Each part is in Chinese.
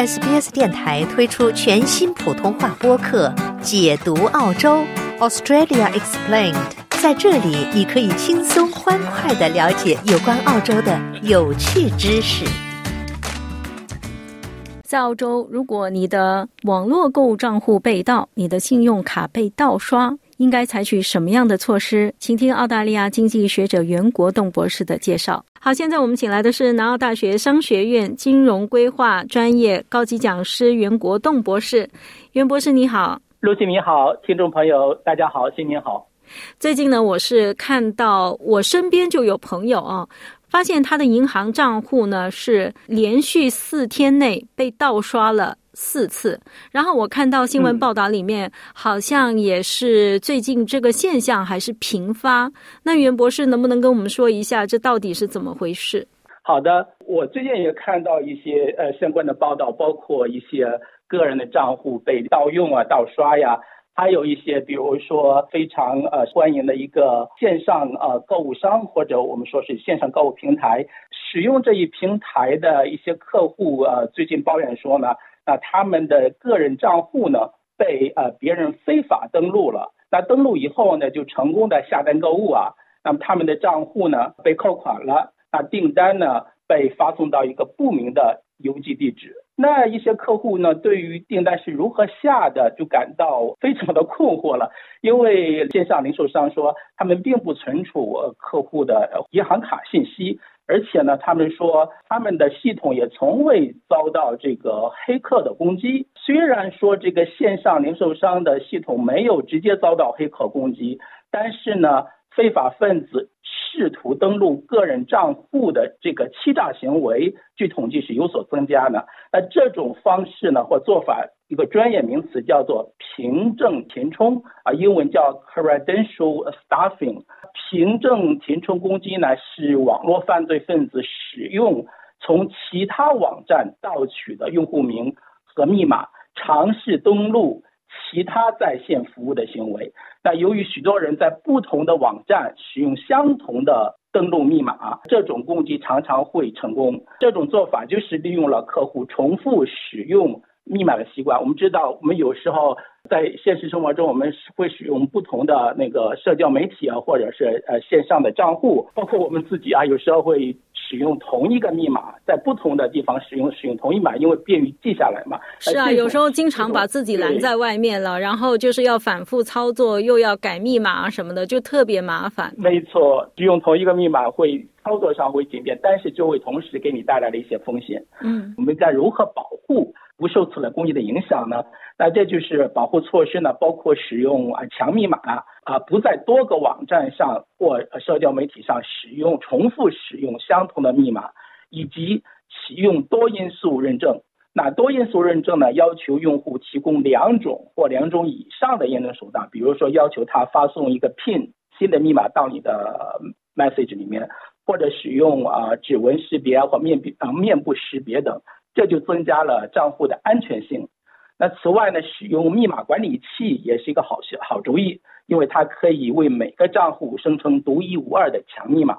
SBS 电台推出全新普通话播客《解读澳洲 Australia Explained》。在这里，你可以轻松欢快的了解有关澳洲的有趣知识。在澳洲，如果你的网络购物账户被盗，你的信用卡被盗刷，应该采取什么样的措施？请听澳大利亚经济学者袁国栋博士的介绍。好，现在我们请来的是南澳大学商学院金融规划专业高级讲师袁国栋博士。袁博士，你好。陆琪，你好，听众朋友，大家好，新年好。最近呢，我是看到我身边就有朋友啊，发现他的银行账户呢是连续四天内被盗刷了。四次，然后我看到新闻报道里面，好像也是最近这个现象还是频发。那袁博士能不能跟我们说一下，这到底是怎么回事？好的，我最近也看到一些呃相关的报道，包括一些个人的账户被盗用啊、盗刷呀，还有一些比如说非常呃欢迎的一个线上呃购物商或者我们说是线上购物平台，使用这一平台的一些客户呃最近抱怨说呢。那他们的个人账户呢被呃别人非法登录了，那登录以后呢就成功的下单购物啊，那么他们的账户呢被扣款了，那订单呢被发送到一个不明的邮寄地址，那一些客户呢对于订单是如何下的就感到非常的困惑了，因为线上零售商说他们并不存储客户的银行卡信息。而且呢，他们说他们的系统也从未遭到这个黑客的攻击。虽然说这个线上零售商的系统没有直接遭到黑客攻击，但是呢，非法分子试图登录个人账户的这个欺诈行为，据统计是有所增加的。那这种方式呢，或做法，一个专业名词叫做凭证填充啊，英文叫 credential stuffing。凭证填充攻击呢，是网络犯罪分子使用从其他网站盗取的用户名和密码，尝试登录其他在线服务的行为。那由于许多人在不同的网站使用相同的登录密码，这种攻击常常会成功。这种做法就是利用了客户重复使用。密码的习惯，我们知道，我们有时候在现实生活中，我们会使用不同的那个社交媒体啊，或者是呃线上的账户，包括我们自己啊，有时候会使用同一个密码，在不同的地方使用使用同一码，因为便于记下来嘛。是啊，有时候经常把自己拦在外面了，然后就是要反复操作，又要改密码什么的，就特别麻烦。没错，使用同一个密码会操作上会简便，但是就会同时给你带来了一些风险。嗯，我们该如何保护？不受此类攻击的影响呢？那这就是保护措施呢，包括使用啊强密码啊，不在多个网站上或社交媒体上使用重复使用相同的密码，以及启用多因素认证。那多因素认证呢，要求用户提供两种或两种以上的验证手段，比如说要求他发送一个 PIN 新的密码到你的 message 里面，或者使用啊指纹识别或面部啊面部识别等。这就增加了账户的安全性。那此外呢，使用密码管理器也是一个好好主意，因为它可以为每个账户生成独一无二的强密码。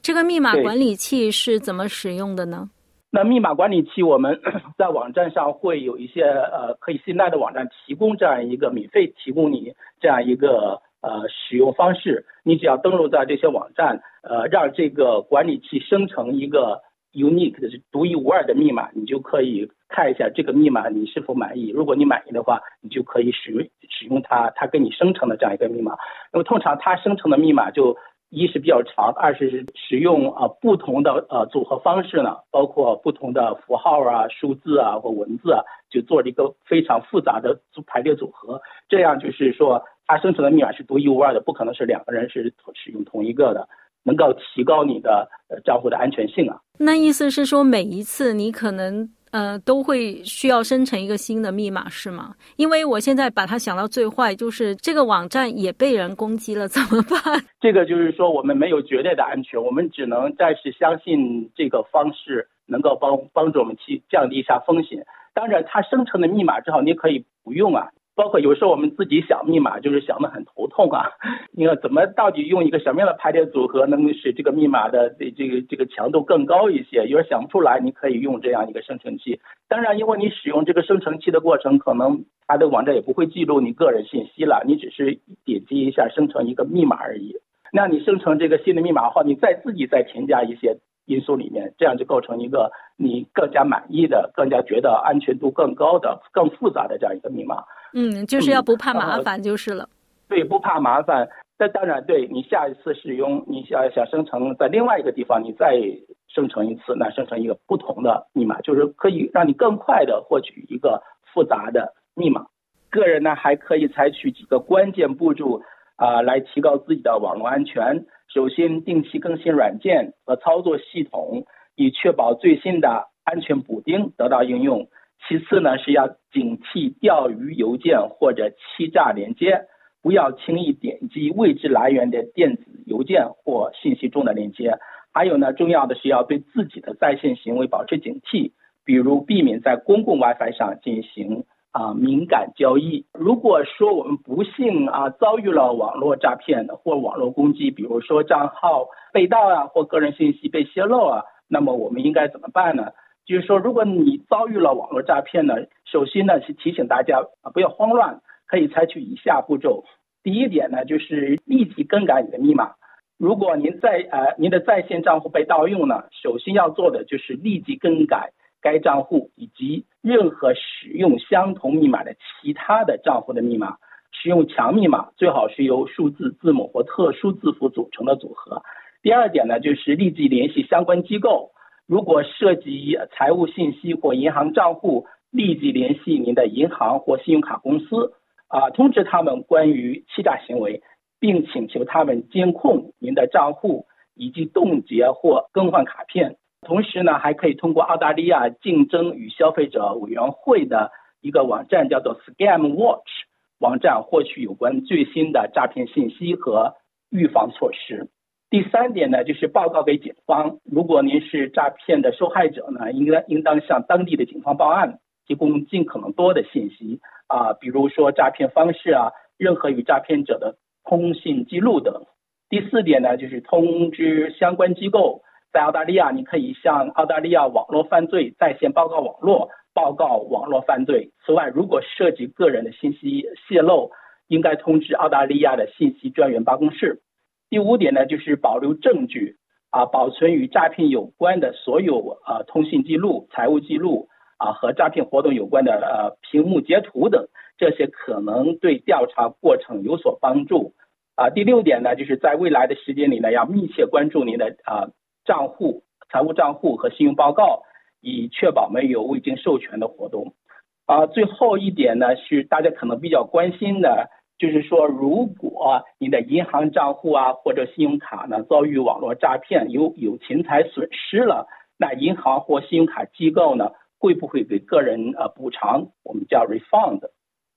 这个密码管理器是怎么使用的呢？那密码管理器，我们 在网站上会有一些呃可以信赖的网站提供这样一个免费提供你这样一个呃使用方式。你只要登录在这些网站，呃，让这个管理器生成一个。unique 的独一无二的密码，你就可以看一下这个密码你是否满意。如果你满意的话，你就可以使用使用它，它给你生成的这样一个密码。那么通常它生成的密码就一是比较长，二是使用啊不同的呃组合方式呢，包括不同的符号啊、数字啊或文字啊，就做了一个非常复杂的排列组合。这样就是说，它生成的密码是独一无二的，不可能是两个人是使用同一个的。能够提高你的呃账户的安全性啊？那意思是说，每一次你可能呃都会需要生成一个新的密码是吗？因为我现在把它想到最坏，就是这个网站也被人攻击了，怎么办？这个就是说，我们没有绝对的安全，我们只能暂时相信这个方式能够帮帮助我们去降低一下风险。当然，它生成的密码之后你可以不用啊。包括有时候我们自己想密码，就是想的很头痛啊。你要怎么到底用一个什么样的排列组合，能使这个密码的这这个这个强度更高一些？有点想不出来，你可以用这样一个生成器。当然，因为你使用这个生成器的过程，可能它的网站也不会记录你个人信息了，你只是点击一下生成一个密码而已。那你生成这个新的密码后，你再自己再添加一些。因素里面，这样就构成一个你更加满意的、更加觉得安全度更高的、更复杂的这样一个密码。嗯，就是要不怕麻烦就是了。对，不怕麻烦。那当然，对你下一次使用，你想想生成在另外一个地方，你再生成一次，那生成一个不同的密码，就是可以让你更快的获取一个复杂的密码。个人呢，还可以采取几个关键步骤啊，来提高自己的网络安全。首先，定期更新软件和操作系统，以确保最新的安全补丁得到应用。其次呢，是要警惕钓鱼邮件或者欺诈链接，不要轻易点击未知来源的电子邮件或信息中的链接。还有呢，重要的是要对自己的在线行为保持警惕，比如避免在公共 WiFi 上进行。啊，敏感交易。如果说我们不幸啊遭遇了网络诈骗或网络攻击，比如说账号被盗啊或个人信息被泄露啊，那么我们应该怎么办呢？就是说，如果你遭遇了网络诈骗呢，首先呢是提醒大家啊不要慌乱，可以采取以下步骤。第一点呢就是立即更改你的密码。如果您在呃您的在线账户被盗用呢，首先要做的就是立即更改。该账户以及任何使用相同密码的其他的账户的密码，使用强密码，最好是由数字、字母或特殊字符组成的组合。第二点呢，就是立即联系相关机构，如果涉及财务信息或银行账户，立即联系您的银行或信用卡公司，啊，通知他们关于欺诈行为，并请求他们监控您的账户以及冻结或更换卡片。同时呢，还可以通过澳大利亚竞争与消费者委员会的一个网站，叫做 Scam Watch 网站，获取有关最新的诈骗信息和预防措施。第三点呢，就是报告给警方。如果您是诈骗的受害者呢，应该应当向当地的警方报案，提供尽可能多的信息啊，比如说诈骗方式啊，任何与诈骗者的通信记录等。第四点呢，就是通知相关机构。在澳大利亚，你可以向澳大利亚网络犯罪在线报告网络报告网络犯罪。此外，如果涉及个人的信息泄露，应该通知澳大利亚的信息专员办公室。第五点呢，就是保留证据啊，保存与诈骗有关的所有呃通信记录、财务记录啊和诈骗活动有关的呃屏幕截图等，这些可能对调查过程有所帮助啊。第六点呢，就是在未来的时间里呢，要密切关注您的啊。账户、财务账户和信用报告，以确保没有未经授权的活动。啊，最后一点呢是大家可能比较关心的，就是说，如果你的银行账户啊或者信用卡呢遭遇网络诈骗，有有钱财损失了，那银行或信用卡机构呢会不会给个人呃补偿？我们叫 refund。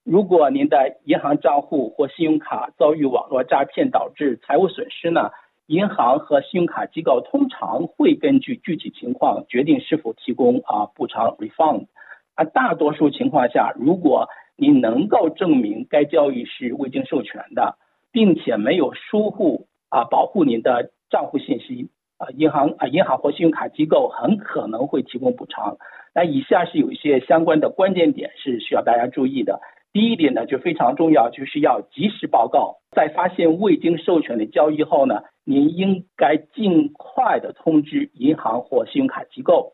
如果您的银行账户或信用卡遭遇网络诈骗导致财务损失呢？银行和信用卡机构通常会根据具体情况决定是否提供啊补偿 refund。啊，大多数情况下，如果你能够证明该交易是未经授权的，并且没有疏忽啊保护您的账户信息，啊银行啊银行或信用卡机构很可能会提供补偿。那以下是有一些相关的关键点是需要大家注意的。第一点呢就非常重要，就是要及时报告，在发现未经授权的交易后呢。您应该尽快的通知银行或信用卡机构，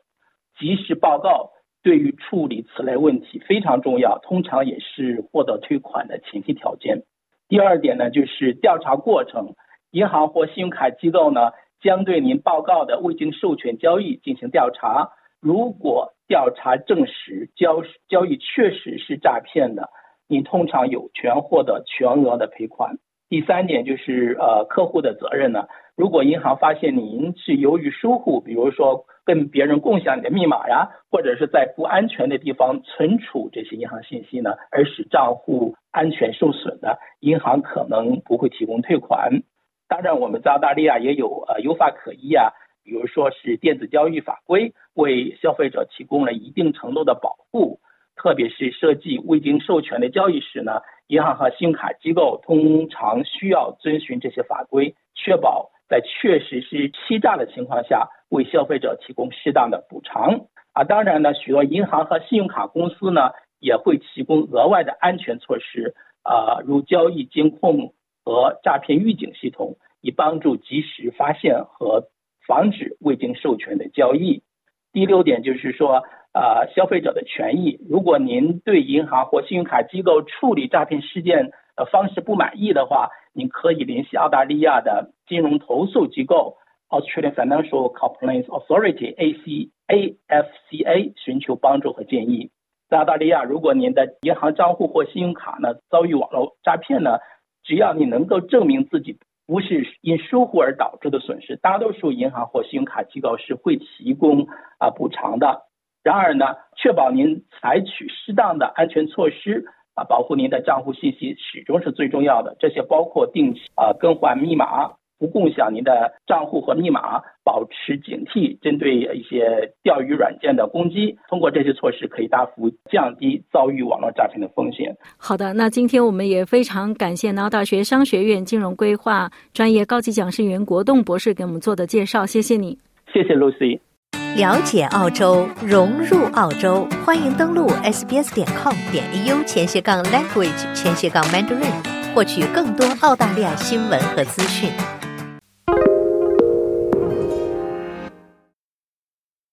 及时报告，对于处理此类问题非常重要，通常也是获得退款的前提条件。第二点呢，就是调查过程，银行或信用卡机构呢将对您报告的未经授权交易进行调查，如果调查证实交交易确实是诈骗的，你通常有权获得全额的赔款。第三点就是呃客户的责任呢，如果银行发现您是由于疏忽，比如说跟别人共享你的密码呀，或者是在不安全的地方存储这些银行信息呢，而使账户安全受损的，银行可能不会提供退款。当然，我们在澳大利亚也有呃有法可依啊，比如说是电子交易法规为消费者提供了一定程度的保护。特别是涉及未经授权的交易时呢，银行和信用卡机构通常需要遵循这些法规，确保在确实是欺诈的情况下，为消费者提供适当的补偿。啊，当然呢，许多银行和信用卡公司呢也会提供额外的安全措施，啊，如交易监控和诈骗预警系统，以帮助及时发现和防止未经授权的交易。第六点就是说。呃，消费者的权益。如果您对银行或信用卡机构处理诈骗事件的方式不满意的话，您可以联系澳大利亚的金融投诉机构 Australian Financial Complaints Authority（ACAFCA） 寻求帮助和建议。在澳大利亚，如果您的银行账户或信用卡呢遭遇网络诈骗呢，只要你能够证明自己不是因疏忽而导致的损失，大多数银行或信用卡机构是会提供啊补偿的。然而呢，确保您采取适当的安全措施啊，保护您的账户信息始终是最重要的。这些包括定期啊更换密码，不共享您的账户和密码，保持警惕，针对一些钓鱼软件的攻击。通过这些措施，可以大幅降低遭遇网络诈骗的风险。好的，那今天我们也非常感谢南澳大学商学院金融规划专业高级讲师袁国栋博士给我们做的介绍，谢谢你。谢谢 Lucy。了解澳洲，融入澳洲，欢迎登录 sbs 点 com 点 au 前斜杠 language 前斜杠 mandarin，获取更多澳大利亚新闻和资讯。